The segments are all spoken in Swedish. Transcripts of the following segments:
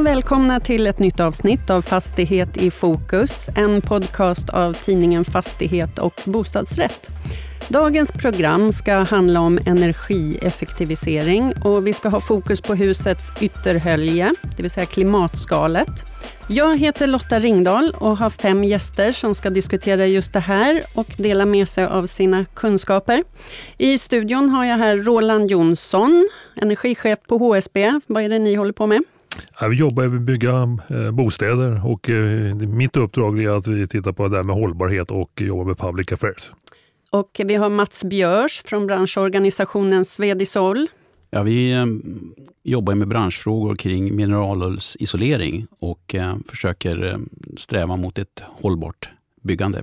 Och välkomna till ett nytt avsnitt av Fastighet i fokus, en podcast av tidningen Fastighet och bostadsrätt. Dagens program ska handla om energieffektivisering och vi ska ha fokus på husets ytterhölje, det vill säga klimatskalet. Jag heter Lotta Ringdahl och har fem gäster som ska diskutera just det här och dela med sig av sina kunskaper. I studion har jag här Roland Jonsson, energichef på HSB. Vad är det ni håller på med? Vi jobbar med att bygga eh, bostäder och eh, mitt uppdrag är att vi tittar på det där med hållbarhet och jobbar med public affairs. Och vi har Mats Björs från branschorganisationen Svedisol. Ja, vi eh, jobbar med branschfrågor kring mineralullsisolering och försöker sträva mot ett hållbart byggande.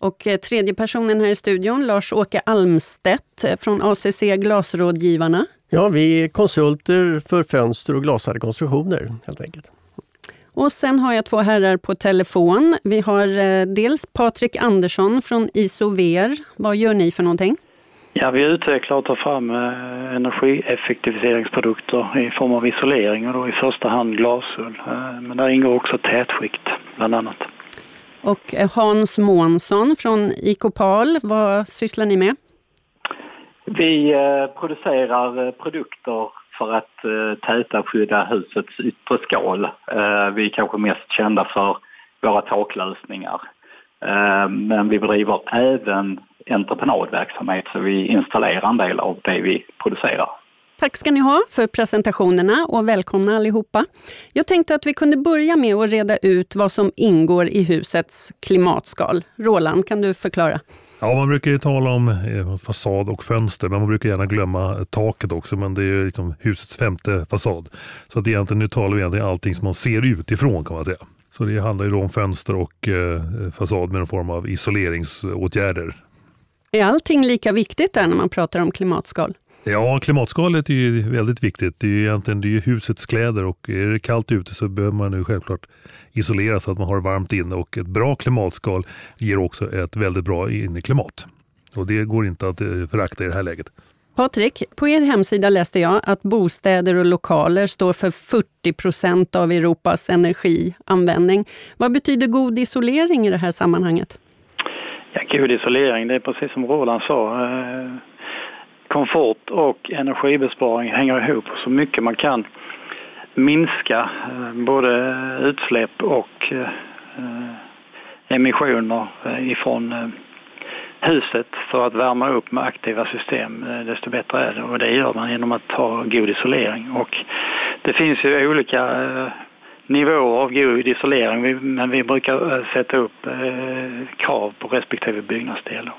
Och tredje personen här i studion, Lars-Åke Almstedt från ACC Glasrådgivarna. Ja, vi är konsulter för fönster och glasade konstruktioner helt enkelt. Och sen har jag två herrar på telefon. Vi har eh, dels Patrik Andersson från Isover. Vad gör ni för någonting? Ja, vi utvecklar och tar fram eh, energieffektiviseringsprodukter i form av isolering och då i första hand glasull. Eh, men där ingår också tätskikt bland annat. Och Hans Månsson från Icopal, vad sysslar ni med? Vi eh, producerar eh, produkter för att eh, täta och skydda husets yttre skal. Vi är kanske mest kända för våra taklösningar. Men vi bedriver även entreprenadverksamhet så vi installerar en del av det vi producerar. Tack ska ni ha för presentationerna och välkomna allihopa. Jag tänkte att vi kunde börja med att reda ut vad som ingår i husets klimatskal. Roland, kan du förklara? Ja, man brukar ju tala om eh, fasad och fönster, men man brukar gärna glömma eh, taket också. Men det är liksom husets femte fasad. Så att egentligen, nu talar vi egentligen allting som man ser utifrån kan man säga. Så det handlar ju om fönster och eh, eh fasad med en form av isoleringsåtgärder. Är allting lika viktigt där när man pratar om klimatskal? Ja, klimatskalet är ju väldigt viktigt. Det är ju egentligen det är husets kläder och är det kallt ute så behöver man ju självklart isolera så att man har varmt inne och ett bra klimatskal ger också ett väldigt bra inneklimat. Och det går inte att eh, förakta i det här läget. Patrik, på er hemsida läste jag att bostäder och lokaler står för 40 procent av Europas energianvändning. Vad betyder god isolering i det här sammanhanget? Ja, god isolering, det är precis som Roland sa. Komfort och energibesparing hänger ihop så mycket man kan minska eh, både utsläpp och eh, emissioner eh, ifrån huset för att värma upp med aktiva system, desto bättre är det. Och det gör man genom att ha god isolering. Och det finns ju olika nivåer av god isolering men vi brukar sätta upp krav på respektive byggnadsdel.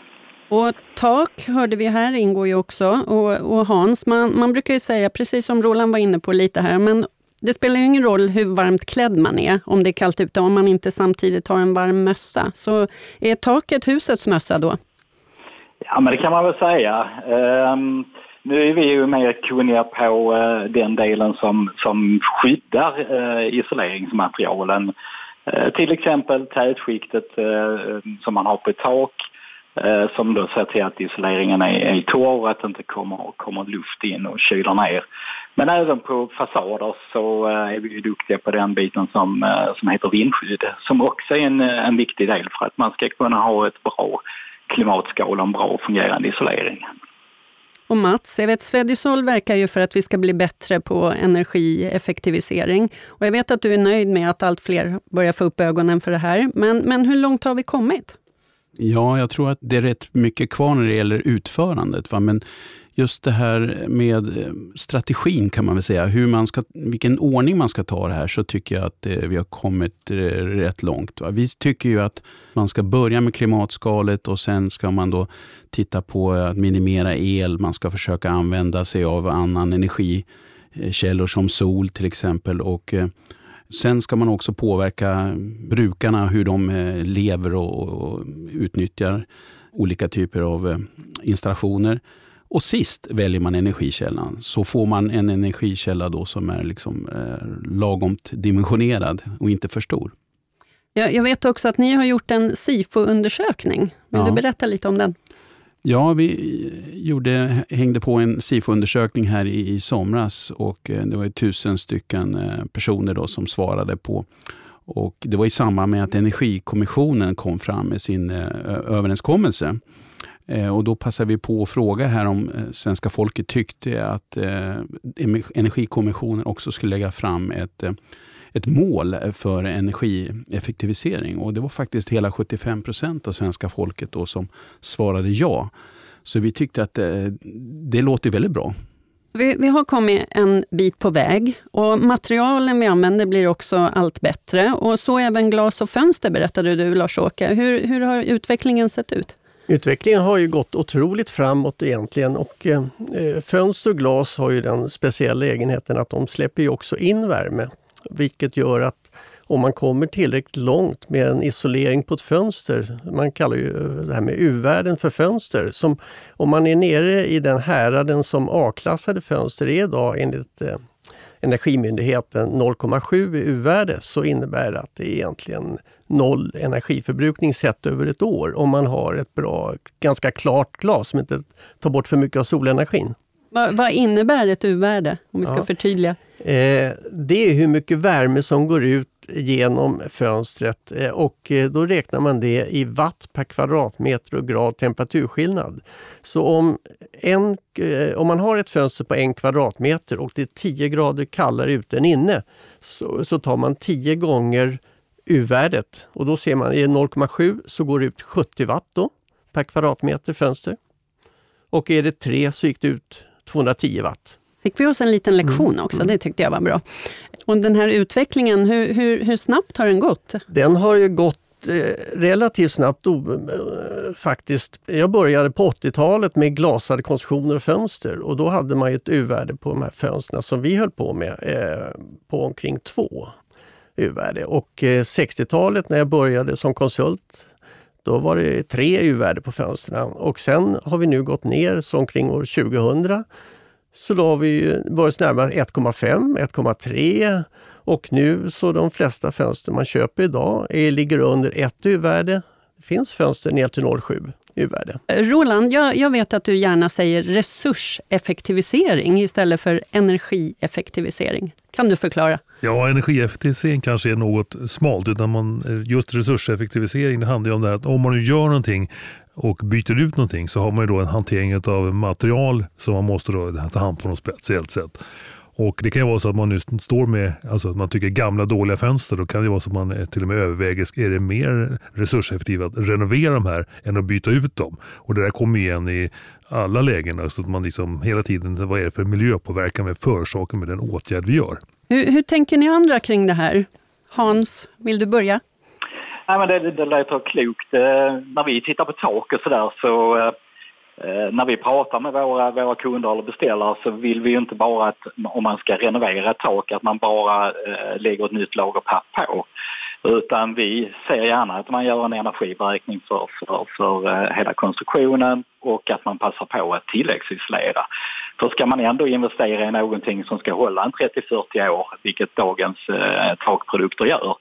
Och tak hörde vi här ingår ju också. Och, och Hans, man, man brukar ju säga, precis som Roland var inne på lite här, men det spelar ju ingen roll hur varmt klädd man är om det är kallt ute, om man inte samtidigt har en varm mössa. Så är taket husets mössa då? Ja, men det kan man väl säga. Um, nu är vi ju mer kunniga på uh, den delen som, som skyddar uh, isoleringsmaterialen. Uh, till exempel tätskiktet som man har på ett tak Eh, som då ser till att isoleringen är, är torr, att det inte kommer, kommer luft in och kyler ner. Men även på fasader så eh, är vi ju duktiga på den biten som, eh, som heter vindskydd som också är en, eh, en viktig del för att man ska kunna ha ett bra klimatskal och en bra fungerande isolering. Och Mats, jag vet Svedisol verkar ju för att vi ska bli bättre på energieffektivisering. Och jag vet att du är nöjd med att allt fler börjar få upp ögonen för det här. Men, men hur långt har vi kommit? Ja, jag tror att det är rätt mycket kvar när det gäller utförandet. Va? Men just det här med eh, strategin kan man väl säga, hur man ska, vilken ordning man ska ta det här, så tycker jag att eh, vi har kommit eh, rätt långt. Va? Vi tycker ju att man ska börja med klimatskalet och sen ska man då titta på att minimera el, man ska försöka använda sig av annan energikällor som sol till exempel. och Sen ska man också påverka brukarna, hur de eh, lever och utnyttjar olika typer av eh, installationer. Och sist väljer man energikällan. Så får man en energikälla då som är liksom, eh, lagomt dimensionerad och inte för stor. Jag vet också att ni har gjort en SIFO-undersökning. Vill ja. du berätta lite om den? Ja, vi gjorde, hängde på en SIFO-undersökning här i, i somras och eh, det var tusen stycken eh, personer då som svarade på och det var i samband med att Energikommissionen kom fram med sin eh, överenskommelse. Och då passade vi på att fråga här om svenska folket tyckte att Energikommissionen också skulle lägga fram ett ett mål för energieffektivisering. Och det var faktiskt hela 75 procent av svenska folket då som svarade ja. Så vi tyckte att det, det låter väldigt bra. Vi, vi, har kommit en bit på väg och materialen vi använder blir också allt bättre. Och så även glas och fönster berättade du Lars-Åke. Hur, hur har utvecklingen sett ut? Utvecklingen har ju gått otroligt framåt egentligen och eh, fönster och glas har ju den speciella egenheten att de släpper ju också in värme. Vilket gör att om man kommer tillräckligt långt med en isolering på ett fönster, man kallar ju eh, det här med U-värden för fönster, som om man är nere i den häraden som A-klassade fönster är idag enligt eh, Energimyndigheten 0,7 i U-värde så innebär det att det är egentligen noll energiförbrukning sett över ett år om man har ett bra, ganska klart glas som inte tar bort för mycket av solenergin. Vad, vad innebär ett U-värde, om vi ska ja. förtydliga? Eh, det är hur mycket värme som går ut genom fönstret eh, och eh, då räknar man det i watt per kvadratmeter och grad temperaturskillnad. Så om, en, eh, om man har ett fönster på en kvadratmeter och det är 10 grader kallare ute än inne så, så tar man 10 gånger U-värdet och då ser man, i 0,7 så går det ut 70 watt då, per kvadratmeter fönster. Och är det 3 så gick det ut 210 watt. Fick vi oss en liten lektion mm. också, det tyckte jag var bra. Och den här utvecklingen, hur, hur, hur snabbt har den gått? Den har ju gått eh, relativt snabbt eh, faktiskt. Jag började på 80-talet med glasade konstruktioner och fönster och då hade man ett U-värde på de här fönstren som vi höll på med eh, på omkring 2 U-värde. Och 60-talet när jag började som konsult då var det tre U-värde på fönstren och sen har vi nu gått ner så omkring år 2000 så då har vi börjat närma 1,5, 1,3 och nu så de flesta fönster man köper idag är, ligger under 1 U-värde. Det finns fönster ner till 0,7 U-värde. Eh, Roland, jag, jag, vet att du gärna säger resurseffektivisering istället för energieffektivisering. Kan du förklara? Ja, energieffektivisering kanske är något smalt. Utan man, just resurseffektivisering det handlar om det här att om man nu gör någonting och byter ut någonting så har man ju då en hantering av material som man måste då ta hand på något speciellt sätt. Och Det kan ju vara så att man nu står med, alltså att man tycker gamla dåliga fönster, då kan det vara så att man till och med överväger, är det mer resurseffektivt att renovera de här än att byta ut dem? Och Det där kommer igen i alla lägen, alltså att man liksom hela tiden, vad är det för miljöpåverkan vi förorsakar med den åtgärd vi gör? Hur, hur tänker ni andra kring det här? Hans, vill du börja? Nej, men det, det låter klokt. Eh, när vi tittar på tak och sådär så där, eh, när vi pratar med våra, våra kunder eller beställare så vill vi ju inte bara att om man ska renovera ett tak att man bara eh, lägger ett nytt lager papp på. Utan vi ser gärna att man gör en energiberäkning för, för, för eh, hela konstruktionen och att man passar på att tilläggsisolera. För ska man ändå investera i någonting som ska hålla en 30-40 år, vilket dagens eh, takprodukter gör,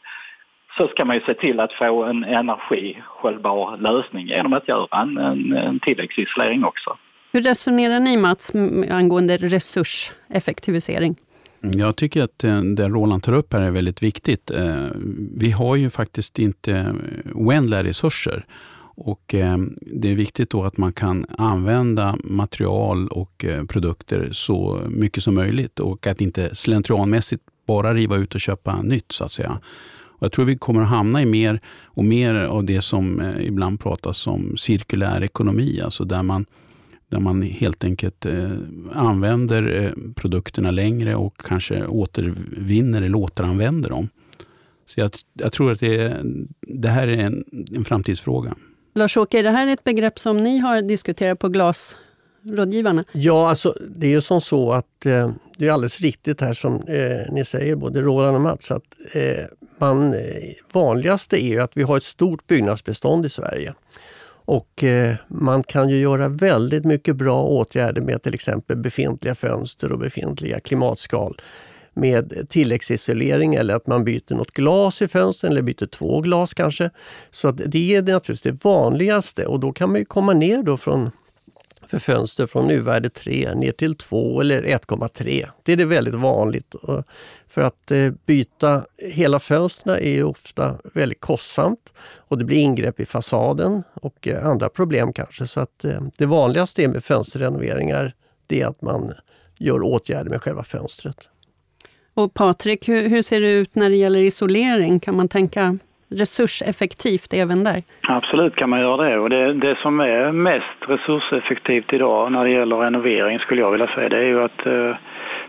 så ska man ju se till att få en energihållbar lösning genom att göra en, en, en tilläggsisolering också. Hur resonerar ni Mats angående resurseffektivisering? Jag tycker att det Roland tar upp här är väldigt viktigt. Eh, vi har ju faktiskt inte oändliga resurser. Och eh, det är viktigt då att man kan använda material och eh, produkter så mycket som möjligt och att inte slentrianmässigt bara riva ut och köpa nytt så att säga. Och jag tror vi kommer att hamna i mer och mer av det som ibland pratas om cirkulär ekonomi, alltså där man, där man helt enkelt eh, använder eh, produkterna längre och kanske återvinner eller återanvänder dem. Så jag, jag tror att det, det här är en, en framtidsfråga. Lars-Åke, är det här ett begrepp som ni har diskuterat på glas rådgivarna? Ja, alltså, det är ju som så att eh, det är alldeles riktigt här som eh, ni säger, både Roland och Mats, att eh, man, eh, vanligaste är att vi har ett stort byggnadsbestånd i Sverige. Och eh, man kan ju göra väldigt mycket bra åtgärder med till exempel befintliga fönster och befintliga klimatskal med tilläggsisolering eller att man byter något glas i fönstren eller byter två glas kanske. Så det är naturligtvis det vanligaste och då kan man komma ner då från för fönster från nuvärde 3 ner till 2 eller 1,3. Det är det väldigt vanligt. För att eh, byta hela fönstren är ofta väldigt kostsamt och det blir ingrepp i fasaden och eh, andra problem kanske. Så att eh, det vanligaste med fönsterrenoveringar det är att man gör åtgärder med själva fönstret. Och Patrik, hur, hur ser det ut när det gäller isolering? Kan man tänka resurseffektivt även där? Absolut kan man göra det och det, det som är mest resurseffektivt idag när det gäller renovering skulle jag vilja säga det är ju att eh,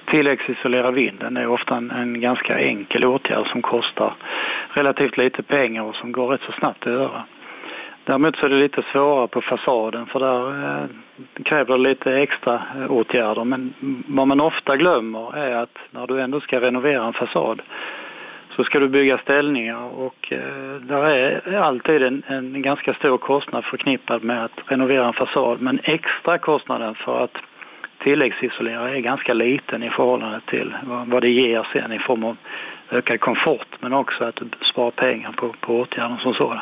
tilläggsisolera vinden är ofta en, en, ganska enkel åtgärd som kostar relativt lite pengar och som går rätt så snabbt att göra. Däremot så är det lite svårare på fasaden för där eh, kräver det lite extra eh, åtgärder men vad man ofta glömmer är att när du ändå ska renovera en fasad så ska du bygga ställningar och eh, där är alltid en, en ganska stor kostnad förknippad med att renovera en fasad. Men extra kostnaden för att tilläggsisolera är ganska liten i förhållande till vad det ger sen i form av ökad komfort men också att du sparar pengar på, på åtgärden som sådan.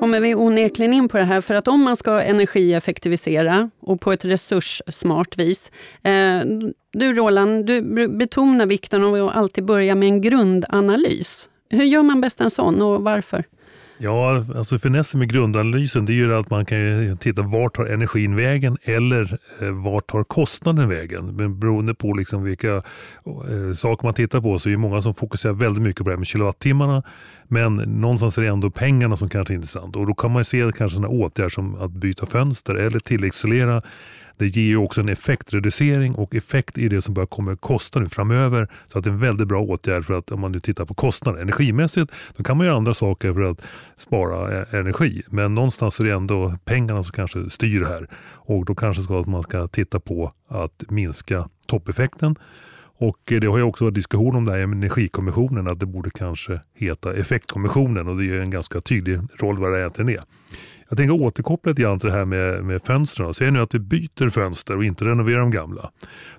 Kommer vi onekligen in på det här, för att om man ska energieffektivisera och på ett resurssmart vis. Eh, du Roland, du betonar vikten av att alltid börja med en grundanalys. Hur gör man bäst en sån och varför? Ja, alltså finessen med grundanalysen det är ju att man kan titta vart tar energin vägen eller eh, vart tar kostnaden vägen. Men beroende på liksom vilka eh, saker man tittar på så är det många som fokuserar väldigt mycket på det här med kilowattimmarna. Men någonstans är det ändå pengarna som kanske är intressant och då kan man se kanske sådana åtgärder som att byta fönster eller tilläggsisolera det ger ju också en effektreducering och effekt är det som börjar komma kosta nu framöver. Så att det är en väldigt bra åtgärd för att om man nu tittar på kostnader energimässigt, då kan man göra andra saker för att spara eh, energi. Men någonstans är det ändå pengarna som kanske styr här och då kanske ska man ska titta på att minska toppeffekten. Och det har ju också varit diskussion om det här med Energikommissionen, att det borde kanske heta Effektkommissionen och det är en ganska tydlig roll vad det egentligen är. Jag tänker återkoppla lite grann till det här med, med fönstren. Säg nu att vi byter fönster och inte renoverar de gamla.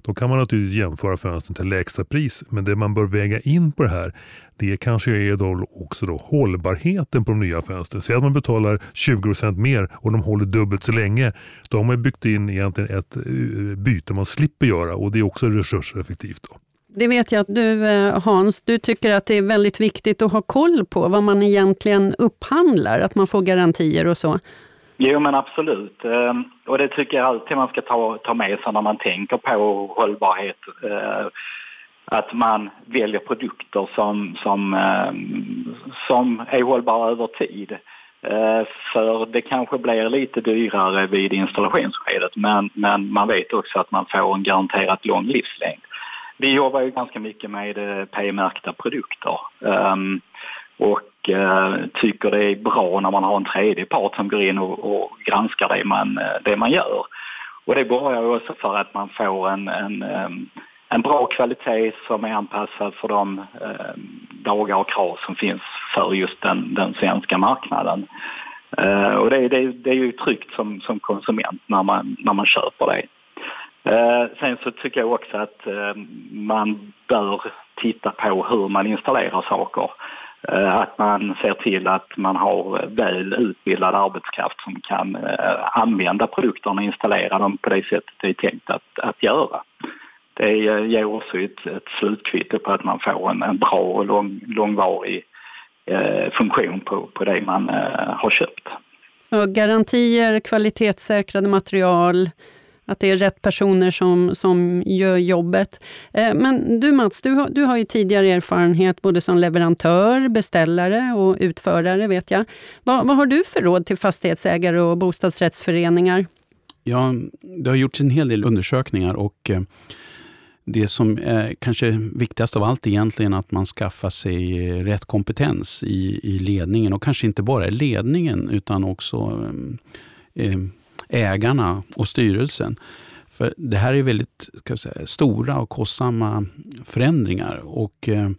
Då kan man naturligtvis jämföra fönstren till lägsta pris. Men det man bör väga in på det här det kanske är då också då hållbarheten på de nya fönstren. Säg att man betalar 20% mer och de håller dubbelt så länge. Då har man byggt in egentligen ett eh, byte man slipper göra och det är också resurseffektivt. Då. Det vet jag att du eh, Hans, du tycker att det är väldigt viktigt att ha koll på vad man egentligen upphandlar, att man får garantier och så. Jo men absolut. Ehm, och det tycker jag alltid man ska ta, ta med sig när man tänker på hållbarhet. Ehm, att man väljer produkter som, som, ehm, som är hållbara över tid. För det kanske blir lite dyrare vid installationsskedet men, men man vet också att man får en garanterat lång livslängd. Vi jobbar ju ganska mycket med P-märkta produkter um, och uh, tycker det är bra när man har en tredje part som går in och, och granskar det man, eh, det man gör. Och det borgar ju också för att man får en, en, um, en bra kvalitet som är anpassad för de um, dagar och krav som finns för just den, den svenska marknaden. Uh, och det, det, det är ju tryggt som, som konsument när man, när man köper det. Eh, sen så tycker jag också att eh, man bör titta på hur man installerar saker. Eh, att man ser till att man har väl utbildad arbetskraft som kan eh, använda produkterna och installera dem på det sättet det är tänkt att, att göra. Det eh, ger också ett, ett slutkvitto på att man får en, en bra och lång, långvarig eh, funktion på, på det man eh, har köpt. Så garantier, kvalitetssäkrade material, att det är rätt personer som, som gör jobbet. Eh, men du Mats, du har, du har ju tidigare erfarenhet både som leverantör, beställare och utförare vet jag. Vad, vad har du för råd till fastighetsägare och bostadsrättsföreningar? Ja, det har gjorts en hel del undersökningar och eh, det som är kanske viktigast av allt egentligen att man skaffar sig rätt kompetens i, i ledningen och kanske inte bara i ledningen utan också eh, ägarna och styrelsen. För Det här är väldigt säga, stora och kostsamma förändringar. och eh,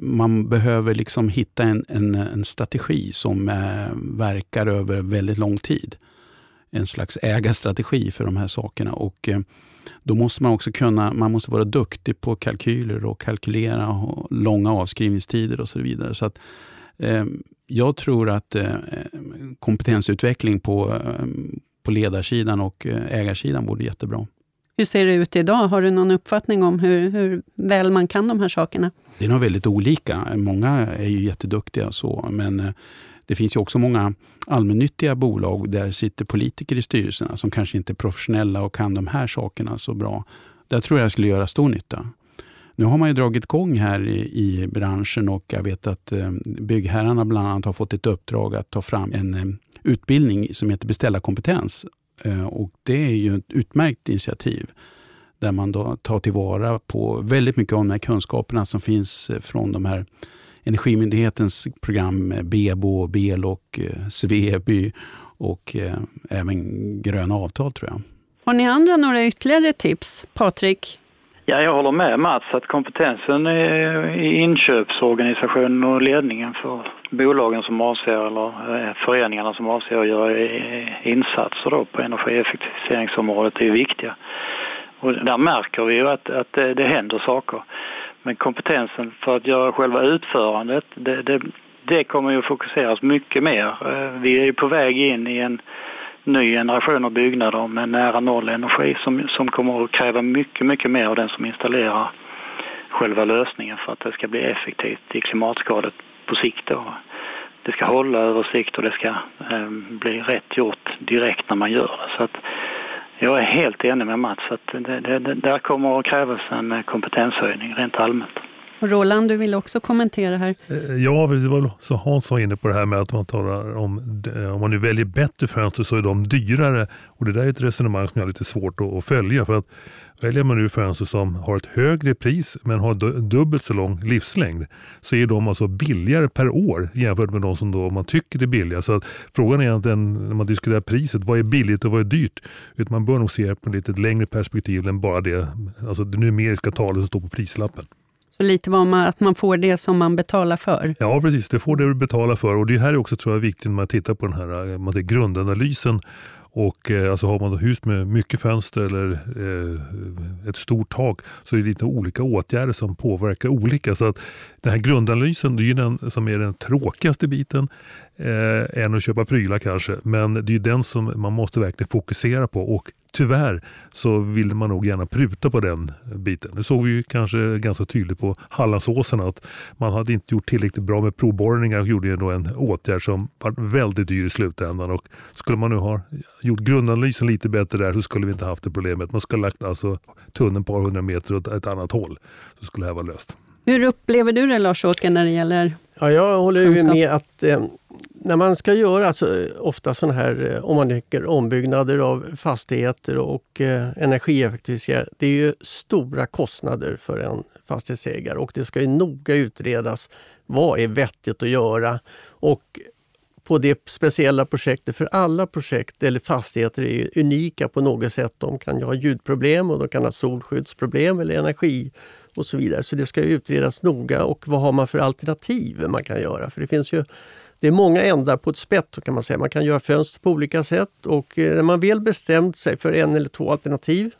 Man behöver liksom hitta en, en, en strategi som eh, verkar över väldigt lång tid. En slags ägarstrategi för de här sakerna. och eh, Då måste man också kunna, man måste vara duktig på kalkyler och kalkylera och långa avskrivningstider och så vidare. Så att, eh, Jag tror att eh, kompetensutveckling på, eh, på ledarsidan och eh, ägarsidan vore jättebra. Hur ser det ut idag? Har du någon uppfattning om hur, hur väl man kan de här sakerna? Det är nog väldigt olika. Många är ju jätteduktiga, så, men eh, det finns ju också många allmännyttiga bolag där sitter politiker i styrelserna som kanske inte är professionella och kan de här sakerna så bra. Där tror jag skulle göra stor nytta. Nu har man ju dragit igång här i, i branschen och jag vet att eh, byggherrarna bland annat har fått ett uppdrag att ta fram en utbildning som heter beställarkompetens. Eh, och det är ju ett utmärkt initiativ där man då tar tillvara på väldigt mycket av de här kunskaperna som finns eh, från de här Energimyndighetens program BEBO, BEL och eh, Sveby och även gröna avtal tror jag. Har ni andra några ytterligare tips? Patrik? Ja, jag håller med Mats att kompetensen i inköpsorganisationen och ledningen för bolagen som avser, eller eh, föreningarna som avser att göra eh, insatser då på energieffektiviseringsområdet är viktiga. Och där märker vi ju att, att det, det händer saker. Men kompetensen för att göra själva utförandet, det, det, det kommer ju att fokuseras mycket mer. Eh, vi är ju på väg in i en ny generation av byggnader med nära noll energi som, som kommer att kräva mycket, mycket mer av den som installerar själva lösningen för att det ska bli effektivt i klimatskadet på sikt. Då. Det ska hålla över sikt och det ska eh, bli rätt gjort direkt när man gör det. Så att jag är helt enig med Mats att det, det, det där kommer att krävas en eh, kompetenshöjning rent allmänt. Roland, du vill också kommentera här. Eh, ja, det var så Hans var inne på det här med att man talar om eh, om man nu väljer bättre fönster så är de dyrare. Och Det där är ett resonemang som jag har lite svårt att följa. För att Väljer man nu fönster som har ett högre pris men har dubbelt så lång livslängd så är de alltså billigare per år jämfört med de som då man tycker är billiga. Så att frågan är egentligen när man diskuterar priset, vad är billigt och vad är dyrt? Utan man bör nog se på lite längre perspektiv än bara det, alltså det numeriska talet som står på prislappen. Så lite vad man, att man får det som man betalar för? Ja precis, det får det du betalar för. Och det här är också tror jag, viktigt när man tittar på den här eh, man säger, grundanalysen och eh, alltså har man hus med mycket fönster eller eh, ett stort tak så är det lite olika åtgärder som påverkar olika. Så att den här grundanalysen det är den som är den tråkigaste biten eh, än att köpa prylar kanske. Men det är den som man måste verkligen fokusera på och tyvärr så vill man nog gärna pruta på den biten. Det såg vi ju kanske ganska tydligt på Hallandsåsen att man hade inte gjort tillräckligt bra med provborrningar och gjorde då en åtgärd som var väldigt dyr i slutändan. Och skulle man nu ha gjort grundanalysen lite bättre där så skulle vi inte haft det problemet. Man skulle ha lagt alltså tunneln ett par hundra meter åt ett annat håll så skulle det här vara löst. Hur upplever du det Lars-Åke när det gäller Ja, jag håller ju med att eh, när man ska göra alltså, ofta sådana här, eh, om man tycker ombyggnader av fastigheter och eh, energieffektivisera, det är ju stora kostnader för en fastighetsägare och det ska ju noga utredas vad är vettigt att göra. Och på det speciella projektet, för alla projekt eller fastigheter är unika på något sätt. De kan ju ha ljudproblem och de kan ha solskyddsproblem eller energi och så vidare. Så det ska utredas noga och vad har man för alternativ man kan göra? För det finns ju det är många ändar på ett spett kan man säga. Man kan göra fönster på olika sätt och eh, när man väl bestämt sig för en eller två alternativ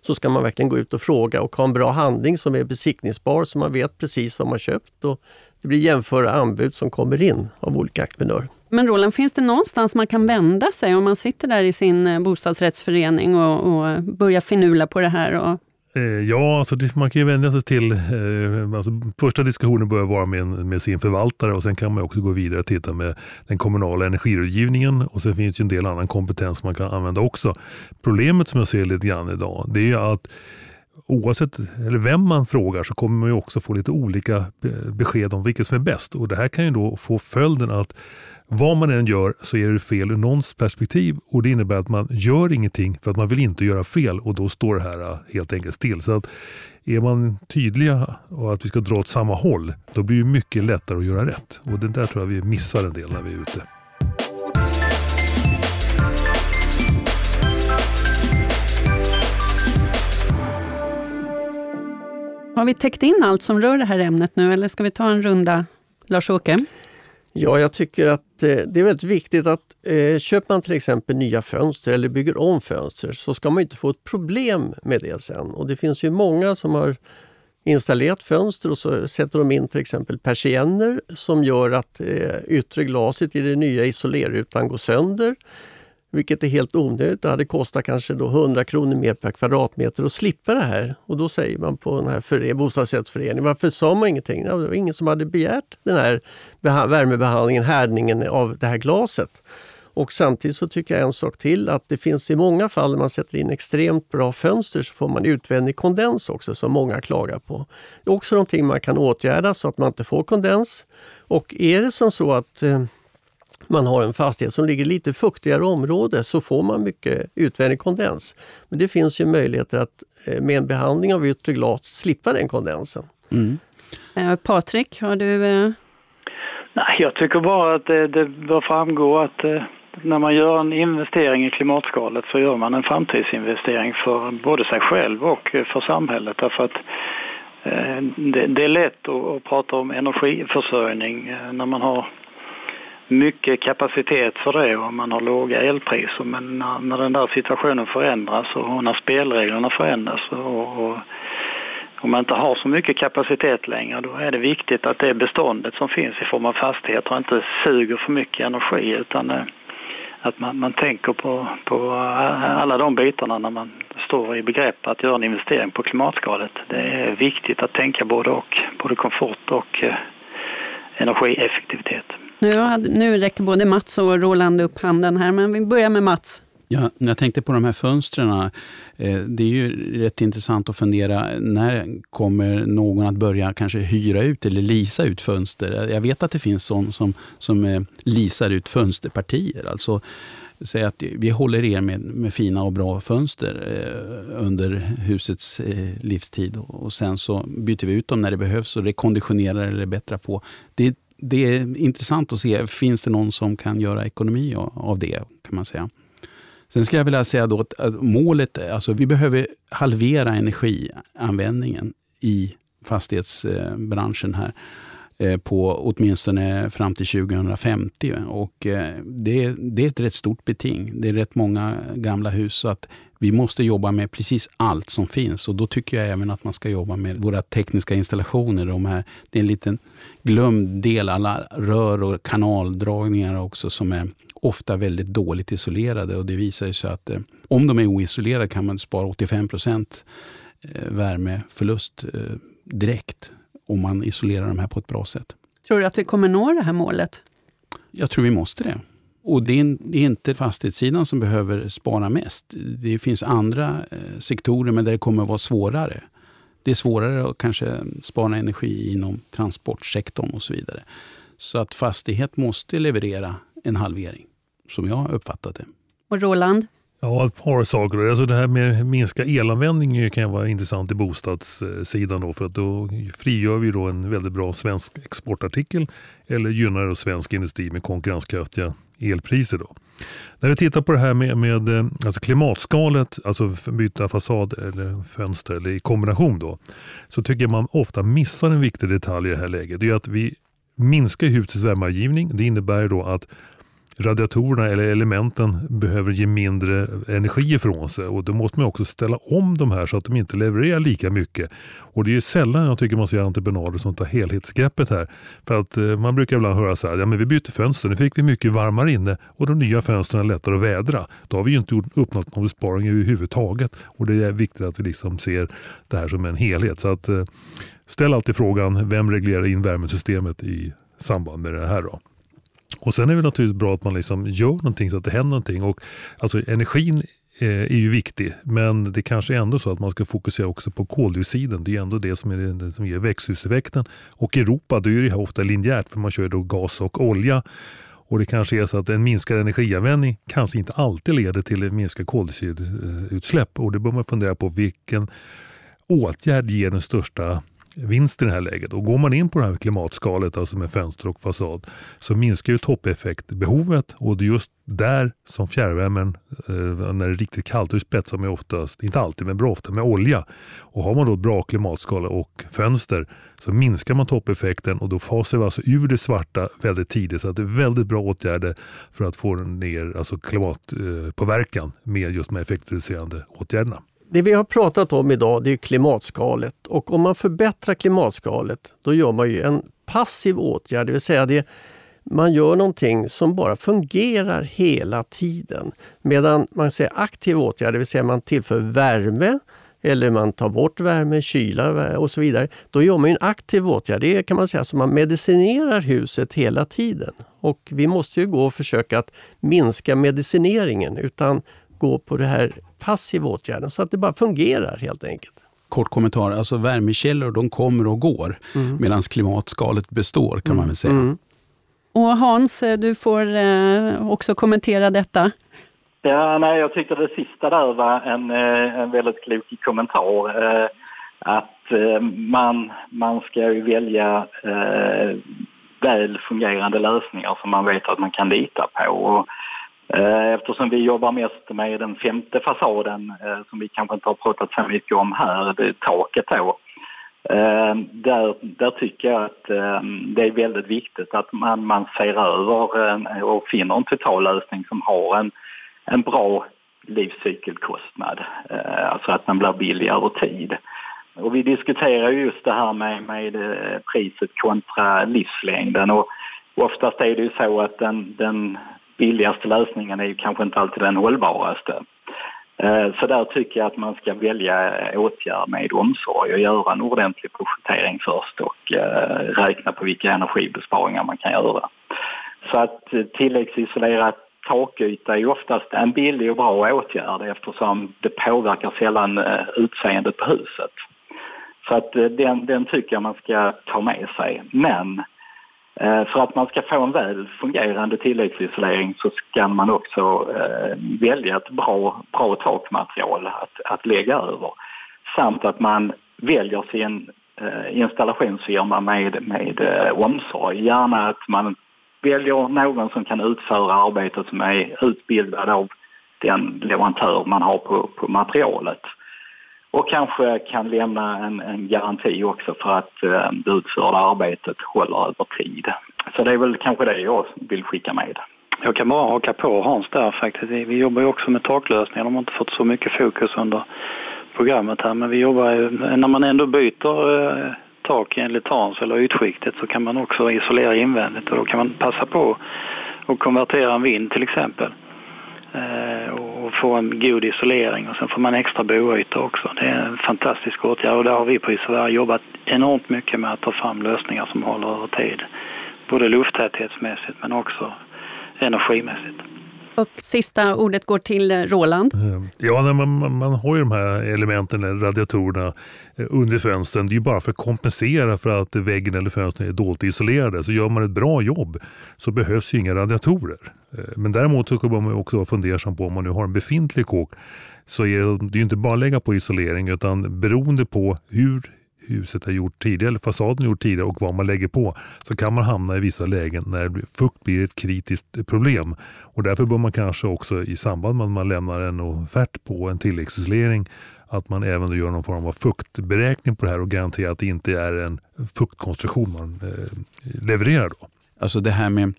så ska man verkligen gå ut och fråga och ha en bra handling som är besiktningsbar så man vet precis vad man köpt. Och det blir jämföra anbud som kommer in av olika entreprenörer. Men Roland, finns det någonstans man kan vända sig om man sitter där i sin eh, bostadsrättsförening och, och börjar finula på det här och Eh, ja, alltså man kan ju vända sig till, eh, alltså första diskussionen bör vara med, med, sin förvaltare och sen kan man också gå vidare och titta med den kommunala energirådgivningen och sen finns det en del annan kompetens man kan använda också. Problemet som jag ser lite grann idag det är att oavsett eller vem man frågar så kommer man ju också få lite olika eh, besked om vilket som är bäst och det här kan ju då få följden att vad man än gör så är det fel ur någons perspektiv och det innebär att man gör ingenting för att man vill inte göra fel och då står det här äh, helt enkelt still. Så att är man tydliga och att vi ska dra åt samma håll, då blir det mycket lättare att göra rätt. Och det där tror jag vi missar en del när vi är ute. Har vi täckt in allt som rör det här ämnet nu eller ska vi ta en runda, Lars-Åke? Ja, jag tycker att eh, det är väldigt viktigt att eh, köper man till exempel nya fönster eller bygger om fönster så ska man inte få ett problem med det sen. Och det finns ju många som har installerat fönster och så sätter de in till exempel persienner som gör att eh, yttre glaset i den nya isolerrutan går sönder. Vilket är helt onödigt. Det hade kostat kanske då 100 kronor mer per kvadratmeter att slippa det här. Och då säger man på den här bostadsrättsföreningen, varför sa man ingenting? Det var ingen som hade begärt den här värmebehandlingen, härdningen av det här glaset. Och samtidigt så tycker jag en sak till att det finns i många fall när man sätter in extremt bra fönster så får man utvändig kondens också som många klagar på. Det är också någonting man kan åtgärda så att man inte får kondens. Och är det som så att eh, man har en fastighet som ligger i lite fuktigare område så får man mycket utvändig kondens. Men det finns ju möjligheter att eh, med en behandling av yttre glas slippa den kondensen. Mm. Eh, Patrik, har du... Eh... Nej, jag tycker bara att det, det bör framgå att eh, när man gör en investering i klimatskalet så gör man en framtidsinvestering för både sig själv och för samhället. Därför att eh, det, är lätt att, prata om energiförsörjning eh, när man har mycket kapacitet för det och man har låga elpriser. Men när, när den där situationen förändras och när spelreglerna förändras och, och om man inte har så mycket kapacitet längre då är det viktigt att det beståndet som finns i form av fastigheter inte suger för mycket energi utan eh, att man, man tänker på, på eh, alla de bitarna när man står i begrepp att göra en investering på klimatskalet. Det är viktigt att tänka både och, både komfort och eh, energieffektivitet. Nu, nu räcker både Mats och Roland upp handen här, men vi börjar med Mats. Ja, när jag tänkte på de här fönstren, eh, det är ju rätt intressant att fundera, när kommer någon att börja kanske hyra ut eller lisa ut fönster? Jag vet att det finns sån som, som eh, lisar ut fönsterpartier. Alltså, säg att vi håller er med, med fina och bra fönster eh, under husets eh, livstid och sen så byter vi ut dem när det behövs och rekonditionerar eller bättrar på. Det, det är intressant att se, finns det någon som kan göra ekonomi av det? kan man säga. Sen skulle jag vilja säga då att målet, alltså vi behöver halvera energianvändningen i fastighetsbranschen här eh, på åtminstone fram till 2050. Och eh, det, det är ett rätt stort beting. Det är rätt många gamla hus. så att vi måste jobba med precis allt som finns och då tycker jag även att man ska jobba med våra tekniska installationer. De här, det är en liten glömd del, alla rör och kanaldragningar också som är ofta väldigt dåligt isolerade och det visar sig att eh, om de är oisolerade kan man spara 85 procent eh, värmeförlust eh, direkt om man isolerar de här på ett bra sätt. Tror du att vi kommer nå det här målet? Jag tror vi måste det. Och det är inte fastighetssidan som behöver spara mest. Det finns andra eh, sektorer men där det kommer att vara svårare. Det är svårare att kanske spara energi inom transportsektorn och så vidare. Så att fastighet måste leverera en halvering, som jag har uppfattat det. Och Roland? Ja, ett par saker. Alltså det här med minska elanvändning kan vara intressant i bostadssidan. Då, för att då frigör vi då en väldigt bra svensk exportartikel eller gynnar då svensk industri med konkurrenskraftiga elpriser. Då. När vi tittar på det här med, med eh, alltså klimatskalet, alltså byta fasad eller fönster eller i kombination då, så tycker jag man ofta missar en viktig detalj i det här läget. Det är att vi minskar husets värmeavgivning. Det innebär då att radiatorerna eller elementen behöver ge mindre energi ifrån sig och då måste man också ställa om de här så att de inte levererar lika mycket. Och det är sällan jag tycker man ser entreprenader som tar helhetsgreppet här. För att eh, man brukar ibland höra så här, ja men vi bytte fönster, nu fick vi mycket varmare inne och de nya fönstren är lättare att vädra. Då har vi ju inte uppnått någon besparing överhuvudtaget och det är viktigt att vi liksom ser det här som en helhet. Så att eh, ställ alltid frågan, vem reglerar in värmesystemet i samband med det här då? Och Sen är det naturligtvis bra att man liksom gör någonting så att det händer någonting. Och, alltså, energin eh, är ju viktig, men det kanske är ändå så att man ska fokusera också på koldioxiden. Det är ändå det som, är det som ger växthuseffekten. Och i Europa då är det ofta linjärt för man kör då gas och olja. Och det kanske är så att en minskad energianvändning kanske inte alltid leder till en minskad koldioxidutsläpp. Och det bör man fundera på vilken åtgärd ger den största vinst i det här läget. Och går man in på det här klimatskalet, alltså med fönster och fasad, så minskar ju toppeffektbehovet och det är just där som fjärrvärmen, eh, när det är riktigt kallt, då spetsar man oftast, inte alltid men bra ofta, med olja. Och har man då ett bra klimatskala och fönster så minskar man toppeffekten och då fasar vi alltså ur det svarta väldigt tidigt. Så att det är väldigt bra åtgärder för att få ner alltså klimatpåverkan med just de här effektreducerande åtgärderna. Det vi har pratat om idag det är klimatskalet och om man förbättrar klimatskalet då gör man ju en passiv åtgärd, det vill säga det, man gör någonting som bara fungerar hela tiden. Medan man säger aktiv åtgärd, det vill säga man tillför värme eller man tar bort värme, kyla och så vidare. Då gör man en aktiv åtgärd. Det kan man säga som man medicinerar huset hela tiden. Och vi måste ju gå och försöka att minska medicineringen utan gå på det här passiva åtgärden så att det bara fungerar helt enkelt. Kort kommentar, alltså värmekällor de kommer och går mm. medan klimatskalet består kan mm. man väl säga. Mm. Och Hans, du får eh, också kommentera detta. Ja, nej, jag tyckte det sista där var en, eh, en väldigt klok kommentar. Eh, att man, man ska välja väl fungerande lösningar som man vet att man kan lita på. Och Eh, eftersom vi jobbar mest med den femte fasaden eh, som vi kanske inte har pratat så mycket om här, det är taket då. Eh, där, där tycker jag att det är väldigt viktigt att man, man ser över och finner en totallösning som har en, en bra livscykelkostnad. Alltså att den blir billig över tid. Och vi diskuterar just det här med, med priset kontra livslängden och oftast är det ju så att den, den billigaste lösningen är ju kanske inte alltid den hållbaraste. Eh, så där tycker jag att man ska välja åtgärd med omsorg och göra en ordentlig projektering först och eh, räkna på vilka energibesparingar man kan göra. Så att eh, tilläggsisolera takyta är oftast en billig och bra åtgärd eftersom det påverkar sällan utseendet på huset. Så att den, den tycker jag man ska ta med sig. Men Eh, för att man ska få en väl fungerande tilläggsisolering så ska man också eh, välja ett bra, bra takmaterial att, att lägga över. Samt att man väljer sin eh, installationsfirma med, med eh, omsorg. Gärna att man väljer någon som kan utföra arbetet som är utbildad av den leverantör man har på, på materialet och kanske kan lämna en, en garanti också för att eh, det utförda arbetet håller över tid. Så det är väl kanske det jag vill skicka med. Jag kan bara haka på Hans där faktiskt. Vi jobbar ju också med taklösningar. De har inte fått så mycket fokus under programmet här men vi jobbar ju, när man ändå byter eh, tak enligt Hans eller ytskiktet så kan man också isolera invändigt och då kan man passa på att konvertera en vind till exempel. Eh, och få en god isolering och sen får man extra boyta också. Det är en fantastisk åtgärd och där har vi på Isovera jobbat enormt mycket med att ta fram lösningar som håller över tid. Både lufttäthetsmässigt men också energimässigt. Och sista ordet går till eh, Roland. Eh, ja, man, man har ju de här elementen, eh, radiatorerna under fönstren. Det är ju bara för att kompensera för att väggen eller fönstren är dåligt isolerade. Så gör man ett bra jobb så behövs ju inga radiatorer. Men däremot så ska man också vara fundersam på om man nu har en befintlig kåk så är det, det är inte bara att lägga på isolering utan beroende på hur huset har gjort tidigare, eller fasaden har gjort tidigare och vad man lägger på, så kan man hamna i vissa lägen när fukt blir ett kritiskt problem. Och därför bör man kanske också i samband med att man lämnar en offert på en tilläggsisolering att man även gör någon form av fuktberäkning på det här och garanterar att det inte är en fuktkonstruktion man eh, levererar. Då. Alltså det här med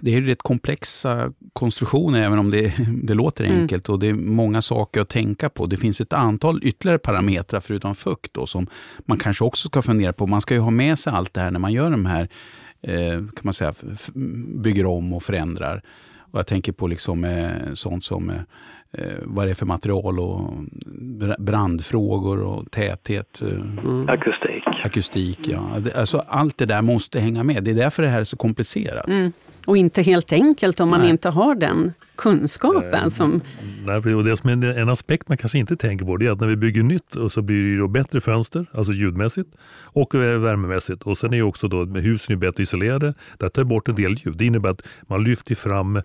det är rätt komplexa konstruktioner, även om det, det låter mm. enkelt. Och Det är många saker att tänka på. Det finns ett antal ytterligare parametrar förutom fukt då, som man kanske också ska fundera på. Man ska ju ha med sig allt det här när man gör de här, eh, kan man säga, bygger om och förändrar. Och jag tänker på liksom, eh, sånt som eh, eh vad det är för material och brandfrågor och täthet. Eh, mm. Akustik. Akustik, ja. Alltså, allt det där måste hänga med. Det är därför det här är så komplicerat. Mm. Och inte helt enkelt om man Nej. inte har den kunskapen. Eh, som... Nej, och det som är en aspekt man kanske inte tänker på det är att när vi bygger nytt och så blir det då bättre fönster, alltså ljudmässigt och värmemässigt. Och sen är också då husen är bättre isolerade. Det tar bort en del ljud. Det innebär att man lyfter fram eh,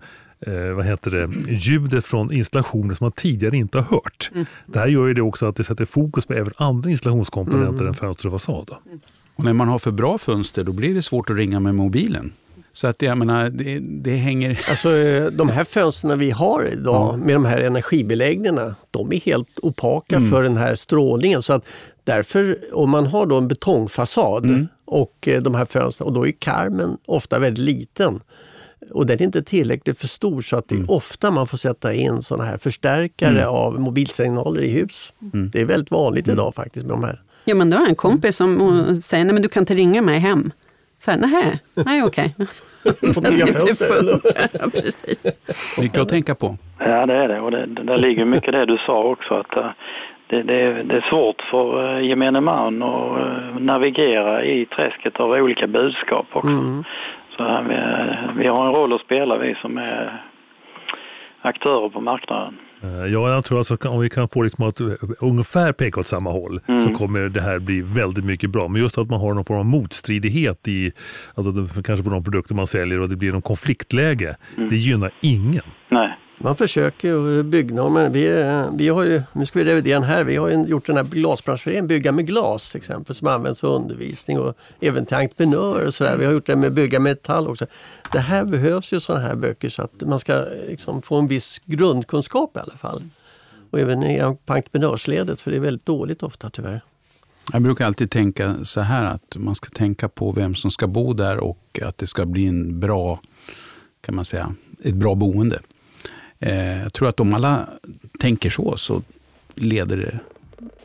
vad heter det, ljudet från installationer som man tidigare inte har hört. Mm. Det här gör ju det också att det sätter fokus på även andra installationskomponenter mm. än fönster och fasad. Och när man har för bra fönster då blir det svårt att ringa med mobilen. Så att jag menar, det, det hänger... Alltså de här fönstren vi har idag ja. med de här energibeläggningarna, de är helt opaka mm. för den här strålningen. Så att därför, om man har då en betongfasad mm. och eh, de här fönstren, och då är karmen ofta väldigt liten. Och den är inte tillräckligt för stor så att det är Mm. ofta man får sätta in såna här förstärkare Mm. av mobilsignaler i hus. Mm. Det är väldigt vanligt Mm. idag faktiskt med de här. Ja, men då har jag en kompis som säger, nej men du kan inte ringa mig hem. Så här, nej, nej okej. Får nya fönster, ja, precis. Mycket att tänka på. Ja, det är det. Och det, det där ligger mycket det du sa också. att eh, det, det, är- det är svårt för eh, gemene man att eh, navigera i träsket av olika budskap också. Mm. Så här, vi, vi har en roll att spela, vi som är aktörer på marknaden. Eh, Ja, jag tror alltså om vi kan få liksom att eh, ungefär peka åt samma håll Mm. så kommer det här bli väldigt mycket bra. Men just att man har någon form av motstridighet i, alltså kanske på de produkter man säljer och det blir någon konfliktläge. Mm. Det gynnar ingen. Nej. Man försöker ju bygga, men vi, vi har ju, nu ska vi revidera den här, vi har ju gjort den här glasbranschföreningen Bygga med glas till exempel som används för undervisning och även till entreprenörer och sådär. Vi har gjort det med Bygga med metall också. Det här behövs ju sådana här böcker så att man ska liksom få en viss grundkunskap i alla fall. Och även på entreprenörsledet för det är väldigt dåligt ofta tyvärr. Jag brukar alltid tänka så här att man ska tänka på vem som ska bo där och att det ska bli en bra, kan man säga, ett bra boende. Eh, jag tror att om alla tänker så, så leder det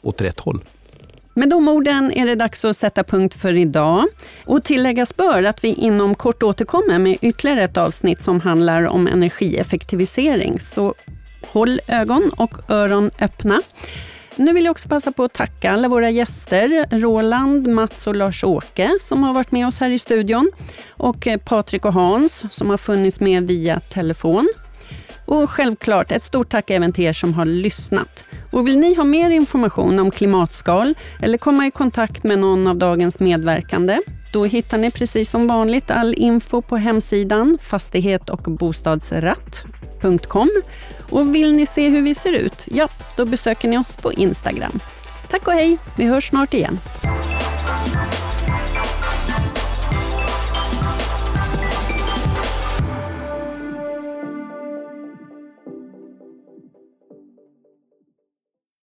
åt rätt håll. Med de orden är det dags att sätta punkt för idag. Och tilläggas bör att vi inom kort återkommer med ytterligare ett avsnitt som handlar om energieffektivisering. Så håll ögon och öron öppna. Nu vill jag också passa på att tacka alla våra gäster, Roland, Mats och Lars-Åke som har varit med oss här i studion och eh, Patrik och Hans som har funnits med via telefon. Och självklart ett stort tack även till er som har lyssnat. Och vill ni ha mer information om klimatskal eller komma i kontakt med någon av dagens medverkande, då hittar ni precis som vanligt all info på hemsidan fastighet och bostadsratt.com. Och vill ni se hur vi ser ut, ja, då besöker ni oss på Instagram. Tack och hej, vi hörs snart igen.